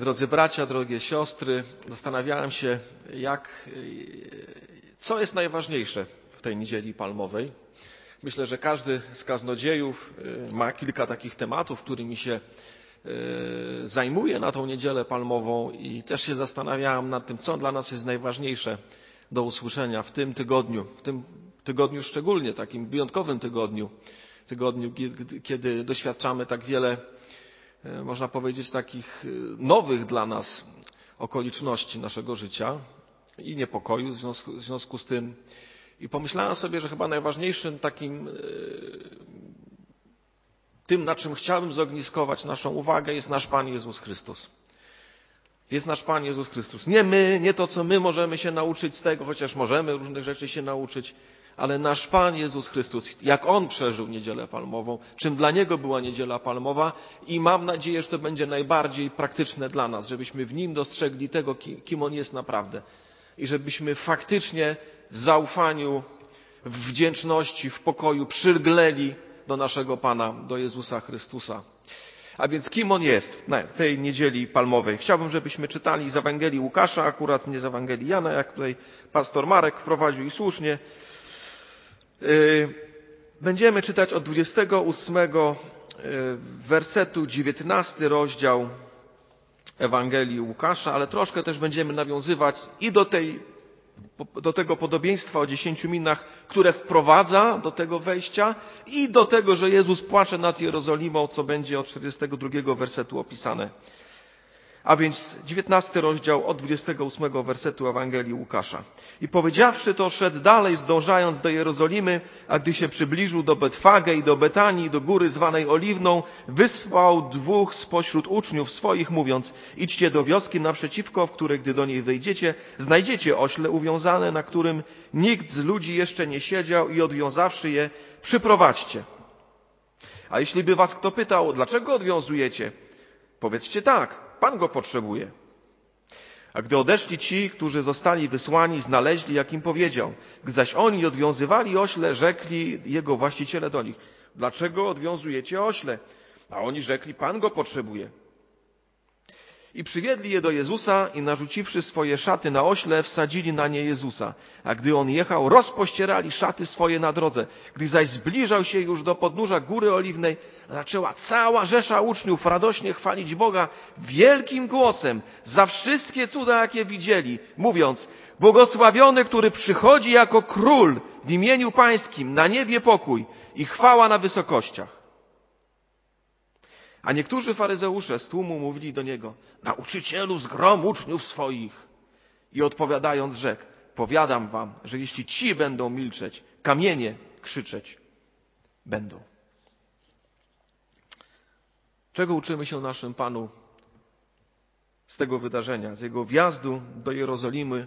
Drodzy bracia, drogie siostry, zastanawiałem się, jak, co jest najważniejsze w tej niedzieli palmowej. Myślę, że każdy z kaznodziejów y, ma kilka takich tematów, którymi się y, zajmuje na tą niedzielę palmową i też się zastanawiałem nad tym, co dla nas jest najważniejsze do usłyszenia w tym tygodniu, w tym tygodniu szczególnie, takim wyjątkowym tygodniu, tygodniu, kiedy doświadczamy tak wiele można powiedzieć, takich e, nowych dla nas okoliczności naszego życia i niepokoju w związku, w związku z tym. I pomyślałem sobie, że chyba najważniejszym takim e, tym, na czym chciałbym zogniskować naszą uwagę, jest nasz Pan Jezus Chrystus. Jest nasz Pan Jezus Chrystus. Nie my, nie to, co my możemy się nauczyć z tego, chociaż możemy różnych rzeczy się nauczyć, ale nasz Pan Jezus Chrystus, jak On przeżył Niedzielę Palmową, czym dla Niego była Niedziela Palmowa i mam nadzieję, że to będzie najbardziej praktyczne dla nas, żebyśmy w Nim dostrzegli tego, kim On jest naprawdę i żebyśmy faktycznie w zaufaniu, w wdzięczności, w pokoju przyglęli do naszego Pana, do Jezusa Chrystusa. A więc kim On jest na tej Niedzieli Palmowej? Chciałbym, żebyśmy czytali z Ewangelii Łukasza, akurat nie z Ewangelii Jana, jak tutaj pastor Marek wprowadził i słusznie, będziemy czytać od 28 y, wersetu 19 rozdział Ewangelii Łukasza, ale troszkę też będziemy nawiązywać i do, tej, do tego podobieństwa o dziesięciu minach, które wprowadza do tego wejścia i do tego, że Jezus płacze nad Jerozolimą, co będzie od 42 wersetu opisane. A więc 19 rozdział od 28 wersetu Ewangelii Łukasza. I powiedziawszy to, szedł dalej, zdążając do Jerozolimy, a gdy się przybliżył do Betfage i do Betanii, do góry zwanej Oliwną, wysłał dwóch spośród uczniów swoich, mówiąc, idźcie do wioski naprzeciwko, w której, gdy do niej wejdziecie, znajdziecie ośle uwiązane, na którym nikt z ludzi jeszcze nie siedział i odwiązawszy je, przyprowadźcie. A jeśli by was kto pytał, dlaczego odwiązujecie? Powiedzcie tak, Pan go potrzebuje. A gdy odeszli ci, którzy zostali wysłani, znaleźli, jak im powiedział. Gdy zaś oni odwiązywali ośle, rzekli jego właściciele do nich, dlaczego odwiązujecie ośle? A oni rzekli, Pan go potrzebuje. I przywiedli je do Jezusa i narzuciwszy swoje szaty na ośle, wsadzili na nie Jezusa. A gdy on jechał, rozpościerali szaty swoje na drodze. Gdy zaś zbliżał się już do podnóża Góry Oliwnej, zaczęła cała rzesza uczniów radośnie chwalić Boga wielkim głosem za wszystkie cuda, jakie widzieli, mówiąc, błogosławiony, który przychodzi jako król w imieniu pańskim, na niebie pokój i chwała na wysokościach. A niektórzy faryzeusze z tłumu mówili do niego, nauczycielu zgrom uczniów swoich. I odpowiadając rzekł, powiadam wam, że jeśli ci będą milczeć, kamienie krzyczeć będą. Czego uczymy się naszym Panu z tego wydarzenia, z jego wjazdu do Jerozolimy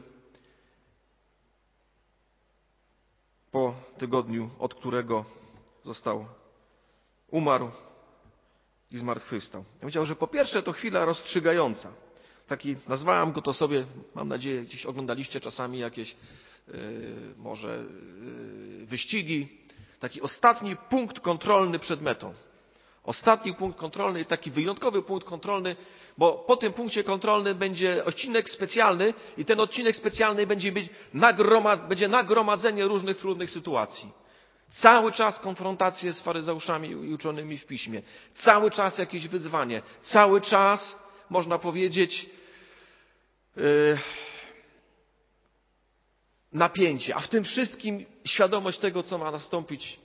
po tygodniu, od którego został umarł i zmartwychwstał. Ja że po pierwsze to chwila rozstrzygająca. Taki, nazwałem go to sobie, mam nadzieję, gdzieś oglądaliście czasami jakieś yy, może yy, wyścigi. Taki ostatni punkt kontrolny przed metą. Ostatni punkt kontrolny i taki wyjątkowy punkt kontrolny, bo po tym punkcie kontrolnym będzie odcinek specjalny i ten odcinek specjalny będzie, być nagromad, będzie nagromadzenie różnych trudnych sytuacji. Cały czas konfrontacje z faryzeuszami i uczonymi w piśmie. Cały czas jakieś wyzwanie. Cały czas, można powiedzieć, yy, napięcie. A w tym wszystkim świadomość tego, co ma nastąpić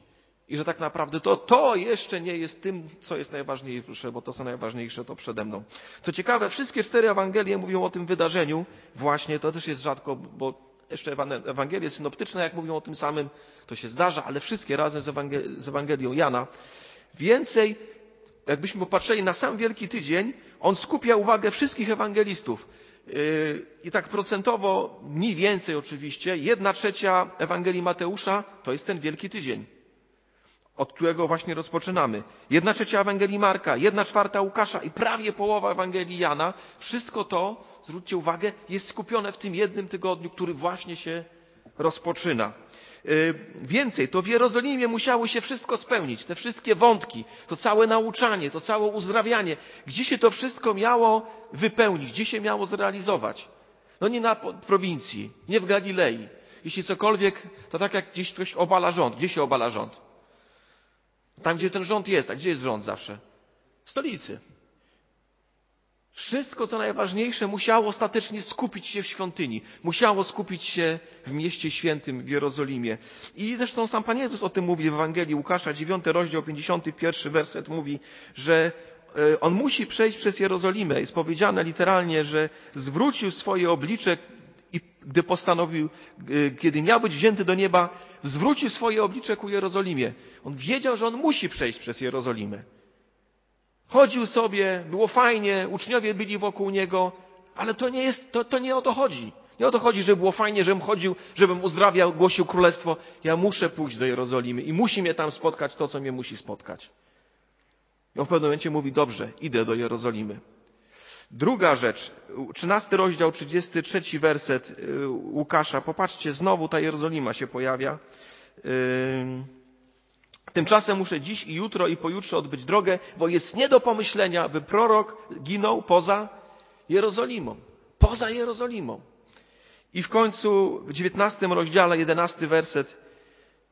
i że tak naprawdę to, to jeszcze nie jest tym, co jest najważniejsze, bo to, co najważniejsze, to przede mną. Co ciekawe, wszystkie cztery Ewangelie mówią o tym wydarzeniu. Właśnie, to też jest rzadko, bo jeszcze Ewangelie synoptyczne, jak mówią o tym samym, to się zdarza, ale wszystkie razem z, Ewangel z Ewangelią Jana. Więcej, jakbyśmy popatrzyli na sam Wielki Tydzień, on skupia uwagę wszystkich ewangelistów. Yy, I tak procentowo, mniej więcej oczywiście, jedna trzecia Ewangelii Mateusza to jest ten Wielki Tydzień od którego właśnie rozpoczynamy. Jedna trzecia Ewangelii Marka, jedna czwarta Łukasza i prawie połowa Ewangelii Jana. Wszystko to, zwróćcie uwagę, jest skupione w tym jednym tygodniu, który właśnie się rozpoczyna. Więcej, to w Jerozolimie musiało się wszystko spełnić, te wszystkie wątki, to całe nauczanie, to całe uzdrawianie. Gdzie się to wszystko miało wypełnić, gdzie się miało zrealizować? No nie na prowincji, nie w Galilei. Jeśli cokolwiek, to tak jak gdzieś ktoś obala rząd. Gdzie się obala rząd? Tam, gdzie ten rząd jest. A gdzie jest rząd zawsze? W stolicy. Wszystko, co najważniejsze, musiało ostatecznie skupić się w świątyni. Musiało skupić się w mieście świętym w Jerozolimie. I zresztą sam Pan Jezus o tym mówi w Ewangelii Łukasza, 9 rozdział, 51 werset mówi, że e, on musi przejść przez Jerozolimę. Jest powiedziane literalnie, że zwrócił swoje oblicze i gdy postanowił, e, kiedy miał być wzięty do nieba, zwrócił swoje oblicze ku Jerozolimie. On wiedział, że on musi przejść przez Jerozolimę. Chodził sobie, było fajnie, uczniowie byli wokół niego, ale to nie, jest, to, to nie o to chodzi. Nie o to chodzi, żeby było fajnie, żebym chodził, żebym uzdrawiał, głosił królestwo. Ja muszę pójść do Jerozolimy i musi mnie tam spotkać to, co mnie musi spotkać. I on w pewnym momencie mówi, dobrze, idę do Jerozolimy. Druga rzecz, 13 rozdział, 33 werset y, Łukasza. Popatrzcie, znowu ta Jerozolima się pojawia. Yy Tymczasem muszę dziś i jutro i pojutrze odbyć drogę, bo jest nie do pomyślenia, by prorok ginął poza Jerozolimą. Poza Jerozolimą. I w końcu w dziewiętnastym rozdziale, jedenasty werset,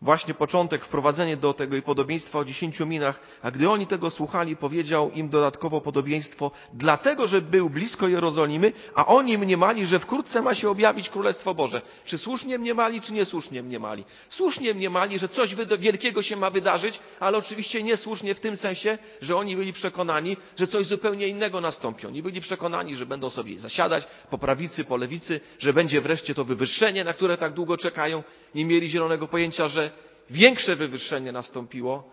Właśnie początek, wprowadzenie do tego i podobieństwa o dziesięciu minach, a gdy oni tego słuchali, powiedział im dodatkowo podobieństwo, dlatego, że był blisko Jerozolimy, a oni mniemali, że wkrótce ma się objawić Królestwo Boże. Czy słusznie mniemali, czy niesłusznie mniemali? Słusznie mniemali, że coś wielkiego się ma wydarzyć, ale oczywiście niesłusznie w tym sensie, że oni byli przekonani, że coś zupełnie innego nastąpi. Oni byli przekonani, że będą sobie zasiadać po prawicy, po lewicy, że będzie wreszcie to wywyższenie, na które tak długo czekają. Nie mieli zielonego pojęcia, że większe wywyższenie nastąpiło,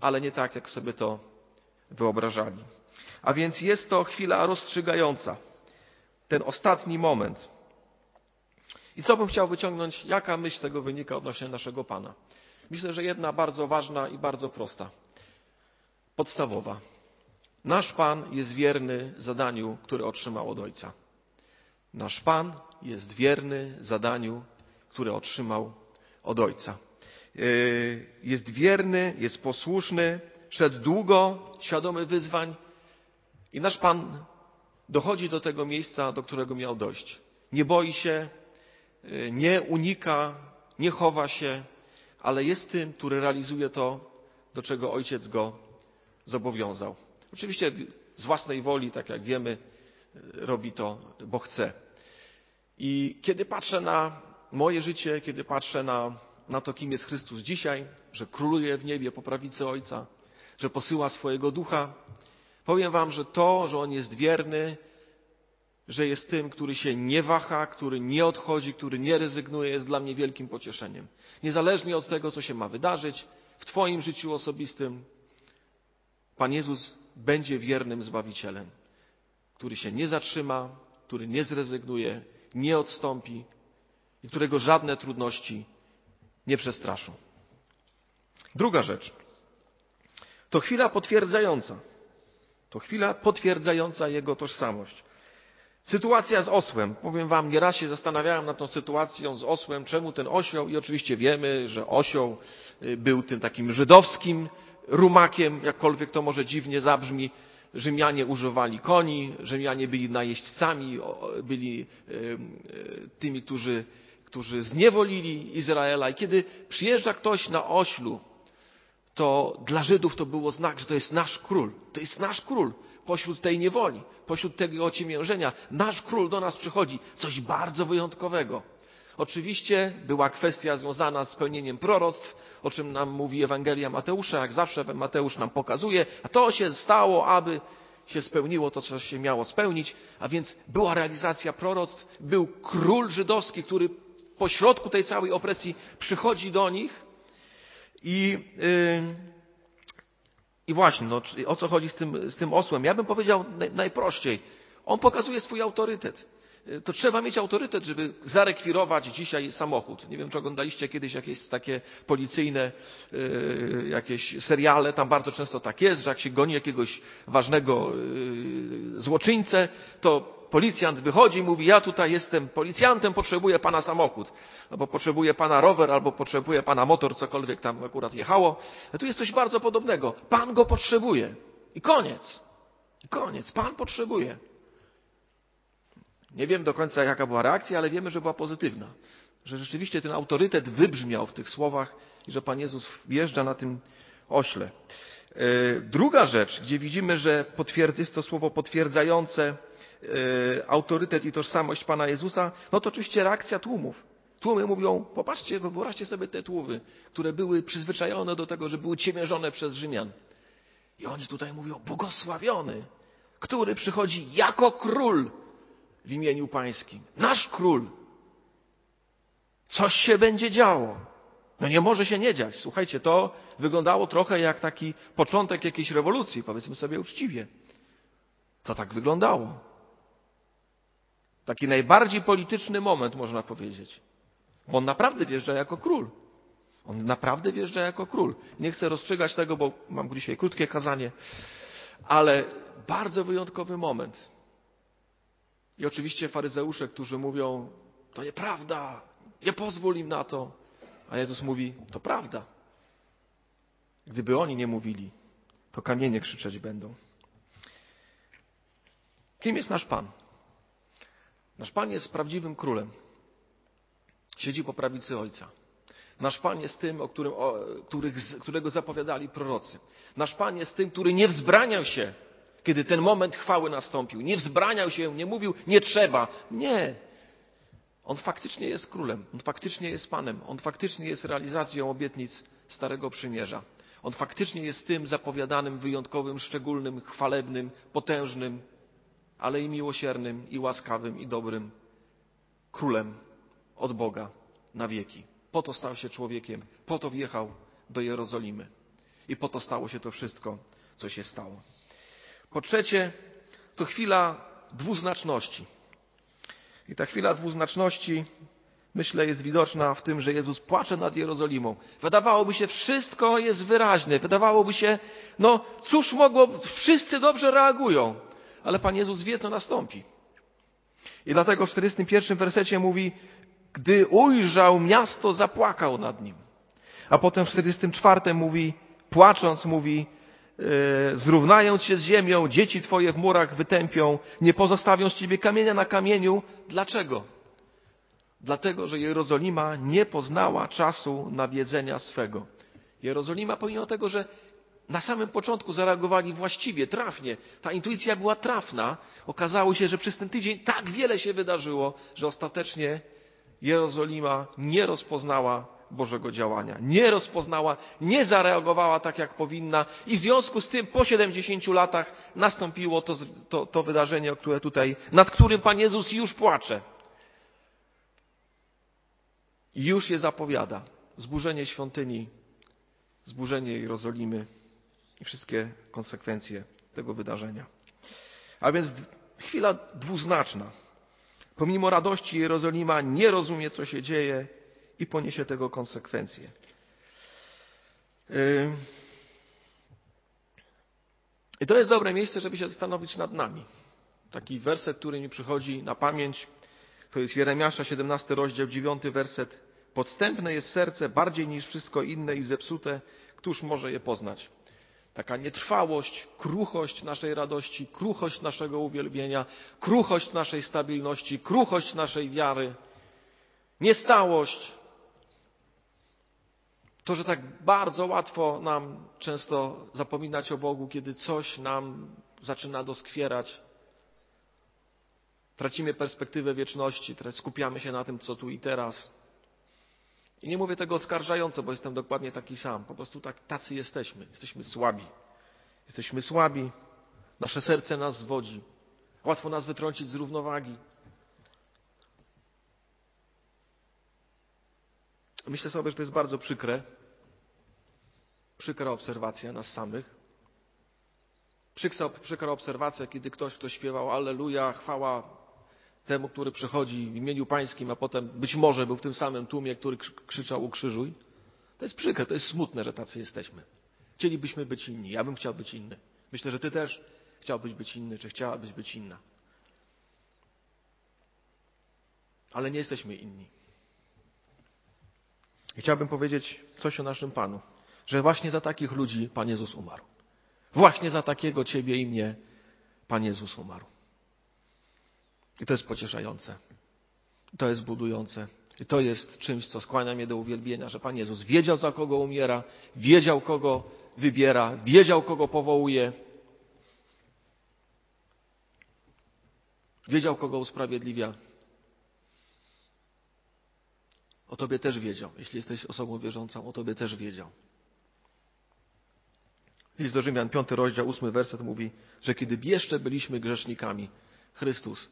ale nie tak, jak sobie to wyobrażali. A więc jest to chwila rozstrzygająca. Ten ostatni moment. I co bym chciał wyciągnąć? Jaka myśl tego wynika odnośnie naszego Pana? Myślę, że jedna bardzo ważna i bardzo prosta. Podstawowa. Nasz Pan jest wierny zadaniu, które otrzymał od Ojca. Nasz Pan jest wierny zadaniu, które otrzymał od Ojca. E, jest wierny, jest posłuszny, szedł długo, świadomy wyzwań i nasz Pan dochodzi do tego miejsca, do którego miał dojść. Nie boi się, e, nie unika, nie chowa się, ale jest tym, który realizuje to, do czego Ojciec go zobowiązał. Oczywiście z własnej woli, tak jak wiemy, e, robi to, bo chce. I kiedy patrzę na moje życie, kiedy patrzę na na to, kim jest Chrystus dzisiaj, że króluje w niebie po prawicy Ojca, że posyła swojego ducha. Powiem Wam, że to, że On jest wierny, że jest tym, który się nie waha, który nie odchodzi, który nie rezygnuje, jest dla mnie wielkim pocieszeniem. Niezależnie od tego, co się ma wydarzyć w Twoim życiu osobistym, Pan Jezus będzie wiernym Zbawicielem, który się nie zatrzyma, który nie zrezygnuje, nie odstąpi i którego żadne trudności nie przestraszą. Druga rzecz. To chwila potwierdzająca. To chwila potwierdzająca jego tożsamość. Sytuacja z osłem. Powiem wam, nieraz się zastanawiałem nad tą sytuacją z osłem, czemu ten osioł, i oczywiście wiemy, że osioł y, był tym takim żydowskim rumakiem, jakkolwiek to może dziwnie zabrzmi. Rzymianie używali koni, Rzymianie byli najeźdźcami, byli y, y, tymi, którzy którzy zniewolili Izraela. I kiedy przyjeżdża ktoś na oślu, to dla Żydów to było znak, że to jest nasz król. To jest nasz król pośród tej niewoli, pośród tego ociemiężenia. Nasz król do nas przychodzi. Coś bardzo wyjątkowego. Oczywiście była kwestia związana z spełnieniem proroctw, o czym nam mówi Ewangelia Mateusza, jak zawsze Mateusz nam pokazuje, a to się stało, aby się spełniło to, co się miało spełnić, a więc była realizacja proroctw, był król żydowski, który pośrodku tej całej opresji przychodzi do nich i, yy, i właśnie, no, o co chodzi z tym, z tym osłem? Ja bym powiedział najprościej. On pokazuje swój autorytet. to trzeba mieć autorytet, żeby zarekwirować dzisiaj samochód. Nie wiem, czy oglądaliście kiedyś jakieś takie policyjne yy, jakieś seriale, tam bardzo często tak jest, że jak się goni jakiegoś ważnego yy, złoczyńcę, to policjant wychodzi i mówi, ja tutaj jestem policjantem, potrzebuję pana samochód, albo potrzebuję pana rower, albo potrzebuję pana motor, cokolwiek tam akurat jechało. A tu jest coś bardzo podobnego. Pan go potrzebuje. I koniec. I koniec. Pan potrzebuje. Nie wiem do końca, jaka była reakcja, ale wiemy, że była pozytywna. Że rzeczywiście ten autorytet wybrzmiał w tych słowach i że Pan Jezus wjeżdża na tym ośle. E, druga rzecz, gdzie widzimy, że jest to słowo potwierdzające autorytet i tożsamość Pana Jezusa, no to oczywiście reakcja tłumów. Tłumy mówią, popatrzcie, wyobraźcie sobie te tłumy, które były przyzwyczajone do tego, że były ciemiężone przez Rzymian. I oni tutaj mówią, błogosławiony, który przychodzi jako król w imieniu Pańskim. Nasz król. Coś się będzie działo. No nie może się nie dziać. Słuchajcie, to wyglądało trochę jak taki początek jakiejś rewolucji, powiedzmy sobie uczciwie. To tak wyglądało. Taki najbardziej polityczny moment, można powiedzieć. Bo on naprawdę wjeżdża jako król. On naprawdę wjeżdża jako król. Nie chcę rozstrzygać tego, bo mam dzisiaj krótkie kazanie, ale bardzo wyjątkowy moment. I oczywiście faryzeusze, którzy mówią, to nieprawda, nie pozwól im na to. A Jezus mówi, to prawda. Gdyby oni nie mówili, to kamienie krzyczeć będą. Kim jest nasz Pan? Nasz Pan jest prawdziwym królem. Siedzi po prawicy Ojca. Nasz Pan jest tym, o którym, o, których, którego zapowiadali prorocy. Nasz Pan jest tym, który nie wzbraniał się kiedy ten moment chwały nastąpił. Nie wzbraniał się, nie mówił, nie trzeba. Nie. On faktycznie jest królem, on faktycznie jest panem, on faktycznie jest realizacją obietnic Starego Przymierza. On faktycznie jest tym zapowiadanym, wyjątkowym, szczególnym, chwalebnym, potężnym, ale i miłosiernym, i łaskawym, i dobrym królem od Boga na wieki. Po to stał się człowiekiem, po to wjechał do Jerozolimy i po to stało się to wszystko, co się stało. Po trzecie, to chwila dwuznaczności. I ta chwila dwuznaczności, myślę, jest widoczna w tym, że Jezus płacze nad Jerozolimą. Wydawałoby się, wszystko jest wyraźne. Wydawałoby się, no cóż mogło, wszyscy dobrze reagują. Ale Pan Jezus wie, co nastąpi. I dlatego w 41 wersecie mówi, gdy ujrzał miasto, zapłakał nad nim. A potem w 44 mówi, płacząc, mówi, E, zrównają cię z ziemią, dzieci twoje w murach wytępią, nie pozostawią z ciebie kamienia na kamieniu. Dlaczego? Dlatego, że Jerozolima nie poznała czasu nawiedzenia swego. Jerozolima, pomimo tego, że na samym początku zareagowali właściwie, trafnie, ta intuicja była trafna, okazało się, że przez ten tydzień tak wiele się wydarzyło, że ostatecznie Jerozolima nie rozpoznała Bożego działania. Nie rozpoznała, nie zareagowała tak, jak powinna i w związku z tym po 70 latach nastąpiło to, to, to wydarzenie, które tutaj, nad którym Pan Jezus już płacze. I już je zapowiada. Zburzenie świątyni, zburzenie Jerozolimy i wszystkie konsekwencje tego wydarzenia. A więc chwila dwuznaczna. Pomimo radości Jerozolima nie rozumie, co się dzieje i poniesie tego konsekwencje. I to jest dobre miejsce, żeby się zastanowić nad nami. Taki werset, który mi przychodzi na pamięć, to jest Jeremiasza 17 rozdział 9 werset. Podstępne jest serce bardziej niż wszystko inne i zepsute, któż może je poznać? Taka nietrwałość, kruchość naszej radości, kruchość naszego uwielbienia, kruchość naszej stabilności, kruchość naszej wiary, niestałość, to, że tak bardzo łatwo nam często zapominać o Bogu, kiedy coś nam zaczyna doskwierać. Tracimy perspektywę wieczności, skupiamy się na tym, co tu i teraz. I nie mówię tego oskarżająco, bo jestem dokładnie taki sam. Po prostu tak, tacy jesteśmy. Jesteśmy słabi. Jesteśmy słabi. Nasze serce nas zwodzi. Łatwo nas wytrącić z równowagi. Myślę sobie, że to jest bardzo przykre. Przykra obserwacja nas samych. Przykra, przykra obserwacja, kiedy ktoś, kto śpiewał Alleluja, chwała temu, który przychodzi w imieniu Pańskim, a potem być może był w tym samym tłumie, który krzyczał ukrzyżuj. To jest przykre, to jest smutne, że tacy jesteśmy. Chcielibyśmy być inni. Ja bym chciał być inny. Myślę, że Ty też chciałbyś być inny, czy chciałabyś być inna. Ale nie jesteśmy inni. Chciałbym powiedzieć coś o naszym Panu, że właśnie za takich ludzi Pan Jezus umarł. Właśnie za takiego Ciebie i mnie Pan Jezus umarł. I to jest pocieszające. To jest budujące. I to jest czymś, co skłania mnie do uwielbienia, że Pan Jezus wiedział, za kogo umiera, wiedział, kogo wybiera, wiedział, kogo powołuje, wiedział, kogo usprawiedliwia. O Tobie też wiedział. Jeśli jesteś osobą wierzącą, o Tobie też wiedział. List do Rzymian, piąty rozdział, ósmy werset mówi, że kiedy jeszcze byliśmy grzesznikami, Chrystus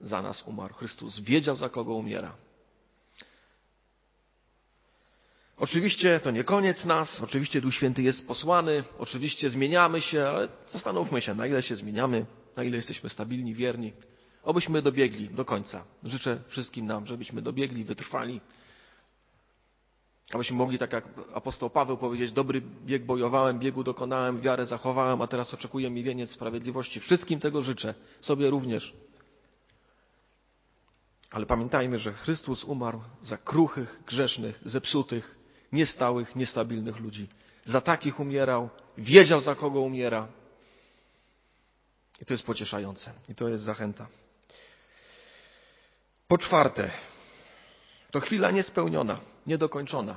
za nas umarł. Chrystus wiedział, za kogo umiera. Oczywiście to nie koniec nas, oczywiście Duch Święty jest posłany, oczywiście zmieniamy się, ale zastanówmy się, na ile się zmieniamy, na ile jesteśmy stabilni, wierni. Obyśmy dobiegli do końca. Życzę wszystkim nam, żebyśmy dobiegli, wytrwali, Abyśmy mogli, tak jak apostoł Paweł powiedzieć, dobry bieg bojowałem, biegu dokonałem, wiarę zachowałem, a teraz oczekuję mi wieniec sprawiedliwości. Wszystkim tego życzę, sobie również. Ale pamiętajmy, że Chrystus umarł za kruchych, grzesznych, zepsutych, niestałych, niestabilnych ludzi. Za takich umierał, wiedział za kogo umiera. I to jest pocieszające. I to jest zachęta. Po czwarte, to chwila niespełniona niedokończona.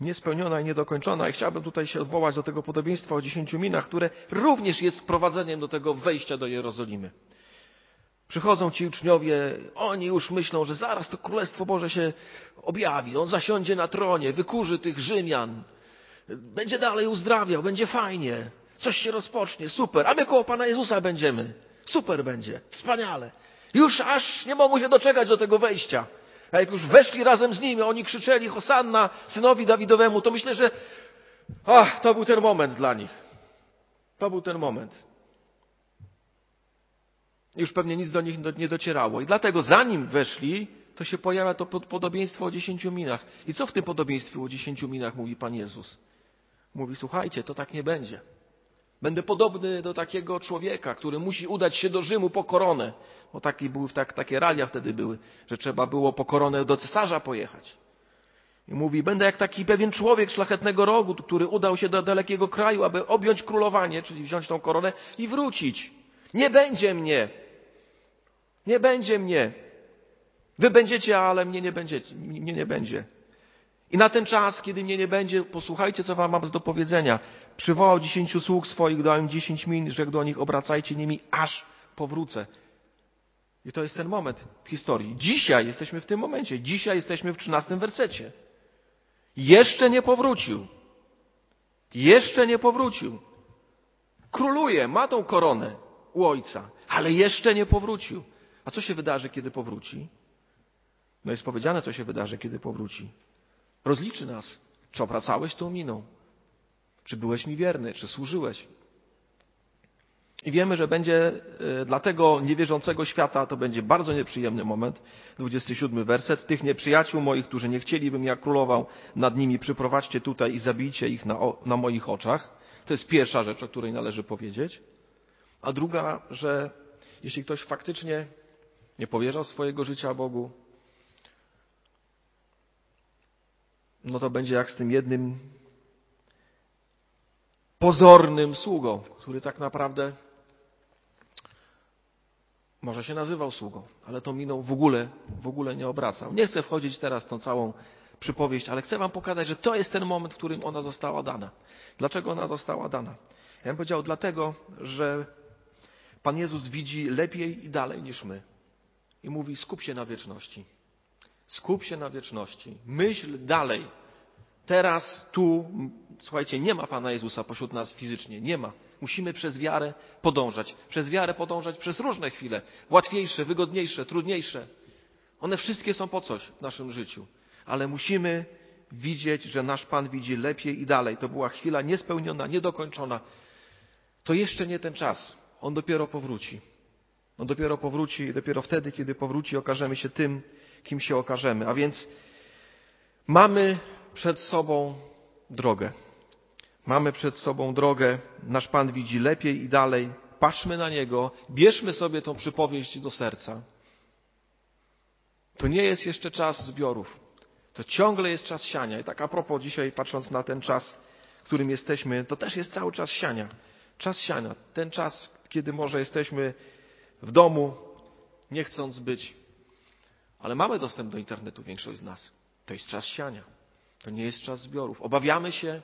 Niespełniona i niedokończona. I chciałbym tutaj się odwołać do tego podobieństwa o dziesięciu minach, które również jest wprowadzeniem do tego wejścia do Jerozolimy. Przychodzą ci uczniowie, oni już myślą, że zaraz to Królestwo Boże się objawi. On zasiądzie na tronie, wykurzy tych Rzymian. Będzie dalej uzdrawiał, będzie fajnie. Coś się rozpocznie, super. A my koło Pana Jezusa będziemy. Super będzie, wspaniale. Już aż nie mogą się doczekać do tego wejścia. A jak już weszli razem z nimi, oni krzyczeli Hosanna synowi Dawidowemu, to myślę, że ach, to był ten moment dla nich. To był ten moment. Już pewnie nic do nich nie docierało. I dlatego zanim weszli, to się pojawia to podobieństwo o dziesięciu minach. I co w tym podobieństwie o dziesięciu minach mówi Pan Jezus? Mówi, słuchajcie, to tak nie będzie. Będę podobny do takiego człowieka, który musi udać się do Rzymu po koronę. Bo taki były, tak, takie ralia wtedy były, że trzeba było po koronę do cesarza pojechać. I mówi, będę jak taki pewien człowiek szlachetnego rogu, który udał się do dalekiego kraju, aby objąć królowanie, czyli wziąć tą koronę i wrócić. Nie będzie mnie. Nie będzie mnie. Wy będziecie, ale mnie nie będziecie. Mnie nie będzie. I na ten czas, kiedy mnie nie będzie, posłuchajcie, co wam mam do powiedzenia. Przywołał dziesięciu sług swoich, dał im dziesięć min, rzekł do nich, obracajcie nimi, aż powrócę. I to jest ten moment w historii. Dzisiaj jesteśmy w tym momencie. Dzisiaj jesteśmy w trzynastym wersecie. Jeszcze nie powrócił. Jeszcze nie powrócił. Króluje, ma tą koronę u ojca, ale jeszcze nie powrócił. A co się wydarzy, kiedy powróci? No jest powiedziane, co się wydarzy, kiedy powróci. Rozliczy nas. Czy obracałeś tą miną? Czy byłeś mi wierny? Czy służyłeś? I wiemy, że będzie e, dla tego niewierzącego świata to będzie bardzo nieprzyjemny moment. 27 werset. Tych nieprzyjaciół moich, którzy nie chcieliby ja królował nad nimi, przyprowadźcie tutaj i zabijcie ich na, na moich oczach. To jest pierwsza rzecz, o której należy powiedzieć. A druga, że jeśli ktoś faktycznie nie powierzał swojego życia Bogu, no to będzie jak z tym jednym pozornym sługą, który tak naprawdę może się nazywał sługą, ale to miną w ogóle, w ogóle nie obracał. Nie chcę wchodzić teraz w tą całą przypowieść, ale chcę Wam pokazać, że to jest ten moment, w którym ona została dana. Dlaczego ona została dana? Ja bym powiedział dlatego, że Pan Jezus widzi lepiej i dalej niż my. I mówi: skup się na wieczności. Skup się na wieczności. Myśl dalej. Teraz, tu, słuchajcie, nie ma Pana Jezusa pośród nas fizycznie. Nie ma. Musimy przez wiarę podążać. Przez wiarę podążać przez różne chwile. Łatwiejsze, wygodniejsze, trudniejsze. One wszystkie są po coś w naszym życiu. Ale musimy widzieć, że nasz Pan widzi lepiej i dalej. To była chwila niespełniona, niedokończona. To jeszcze nie ten czas. On dopiero powróci. On dopiero powróci i dopiero wtedy, kiedy powróci, okażemy się tym, kim się okażemy. A więc mamy przed sobą drogę. Mamy przed sobą drogę. Nasz Pan widzi lepiej i dalej. Patrzmy na Niego. Bierzmy sobie tą przypowieść do serca. To nie jest jeszcze czas zbiorów. To ciągle jest czas siania. I tak a propos dzisiaj, patrząc na ten czas, w którym jesteśmy, to też jest cały czas siania. Czas siania. Ten czas, kiedy może jesteśmy w domu, nie chcąc być. Ale mamy dostęp do internetu, większość z nas. To jest czas siania. To nie jest czas zbiorów. Obawiamy się,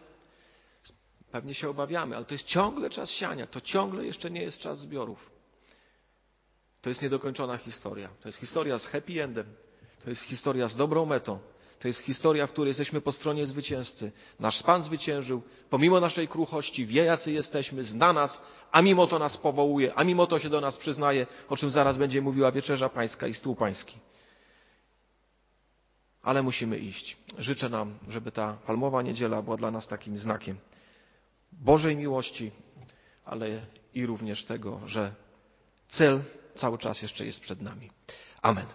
pewnie się obawiamy, ale to jest ciągle czas siania. To ciągle jeszcze nie jest czas zbiorów. To jest niedokończona historia. To jest historia z happy endem. To jest historia z dobrą metą. To jest historia, w której jesteśmy po stronie zwycięzcy. Nasz Pan zwyciężył, pomimo naszej kruchości, wie jacy jesteśmy, zna nas, a mimo to nas powołuje, a mimo to się do nas przyznaje, o czym zaraz będzie mówiła wieczerza pańska i stół pański. Ale musimy iść. Życzę nam, żeby ta palmowa niedziela była dla nas takim znakiem Bożej miłości, ale i również tego, że cel cały czas jeszcze jest przed nami. Amen.